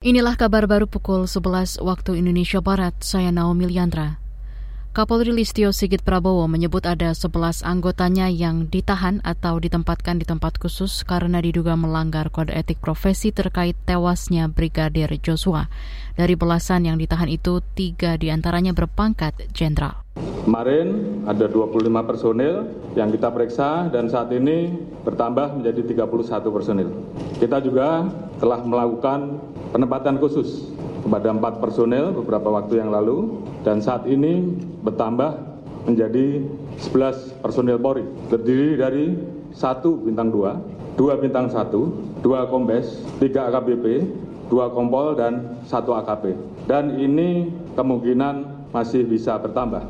Inilah kabar baru pukul 11 waktu Indonesia Barat, saya Naomi Liandra. Kapolri Listio Sigit Prabowo menyebut ada 11 anggotanya yang ditahan atau ditempatkan di tempat khusus karena diduga melanggar kode etik profesi terkait tewasnya Brigadir Joshua. Dari belasan yang ditahan itu, tiga di antaranya berpangkat jenderal. Kemarin ada 25 personil yang kita periksa dan saat ini bertambah menjadi 31 personil. Kita juga telah melakukan penempatan khusus kepada empat personel beberapa waktu yang lalu dan saat ini bertambah menjadi 11 personel Polri terdiri dari satu bintang dua, dua bintang satu, dua kombes, tiga AKBP, dua kompol dan satu AKP. Dan ini kemungkinan masih bisa bertambah.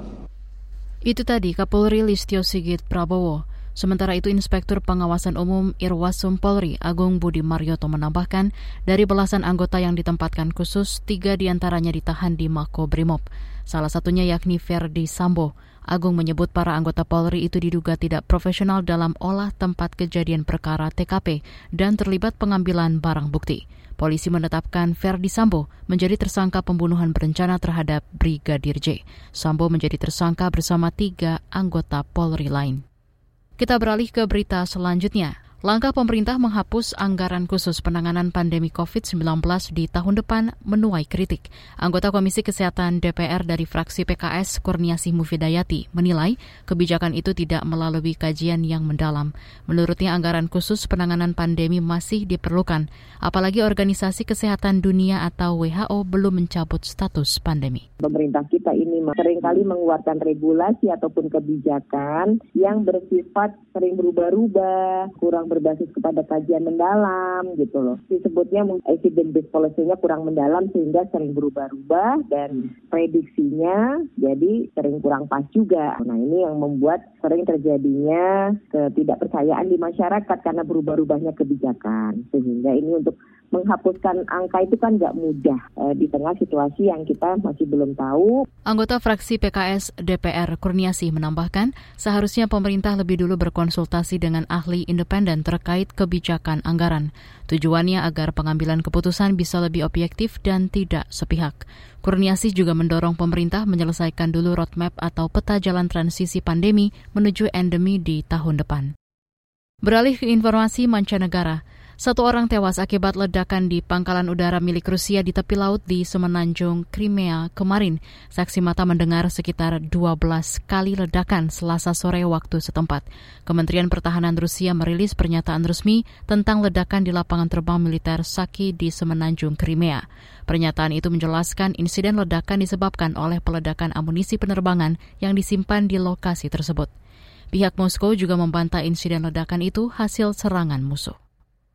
Itu tadi Kapolri Listio Sigit Prabowo. Sementara itu Inspektur Pengawasan Umum Irwasum Polri Agung Budi Marioto menambahkan dari belasan anggota yang ditempatkan khusus, tiga di antaranya ditahan di Mako Brimob. Salah satunya yakni Ferdi Sambo. Agung menyebut para anggota Polri itu diduga tidak profesional dalam olah tempat kejadian perkara TKP dan terlibat pengambilan barang bukti. Polisi menetapkan Ferdi Sambo menjadi tersangka pembunuhan berencana terhadap Brigadir J. Sambo menjadi tersangka bersama tiga anggota Polri lain. Kita beralih ke berita selanjutnya. Langkah pemerintah menghapus anggaran khusus penanganan pandemi COVID-19 di tahun depan menuai kritik. Anggota Komisi Kesehatan DPR dari fraksi PKS Kurniasih Mufidayati menilai kebijakan itu tidak melalui kajian yang mendalam. Menurutnya anggaran khusus penanganan pandemi masih diperlukan, apalagi Organisasi Kesehatan Dunia atau WHO belum mencabut status pandemi. Pemerintah kita ini sering kali mengeluarkan regulasi ataupun kebijakan yang bersifat sering berubah-ubah, kurang berbasis kepada kajian mendalam gitu loh. Disebutnya evidence based policy-nya kurang mendalam sehingga sering berubah-ubah dan prediksinya jadi sering kurang pas juga. Nah ini yang membuat sering terjadinya ketidakpercayaan di masyarakat karena berubah-ubahnya kebijakan. Sehingga ini untuk menghapuskan angka itu kan nggak mudah eh, di tengah situasi yang kita masih belum tahu. Anggota fraksi PKS DPR Kurniasi menambahkan, seharusnya pemerintah lebih dulu berkonsultasi dengan ahli independen terkait kebijakan anggaran. Tujuannya agar pengambilan keputusan bisa lebih objektif dan tidak sepihak. Kurniasi juga mendorong pemerintah menyelesaikan dulu roadmap atau peta jalan transisi pandemi menuju endemi di tahun depan. Beralih ke informasi mancanegara, satu orang tewas akibat ledakan di pangkalan udara milik Rusia di tepi laut di Semenanjung, Crimea kemarin. Saksi mata mendengar sekitar 12 kali ledakan selasa sore waktu setempat. Kementerian Pertahanan Rusia merilis pernyataan resmi tentang ledakan di lapangan terbang militer Saki di Semenanjung, Crimea. Pernyataan itu menjelaskan insiden ledakan disebabkan oleh peledakan amunisi penerbangan yang disimpan di lokasi tersebut. Pihak Moskow juga membantah insiden ledakan itu hasil serangan musuh.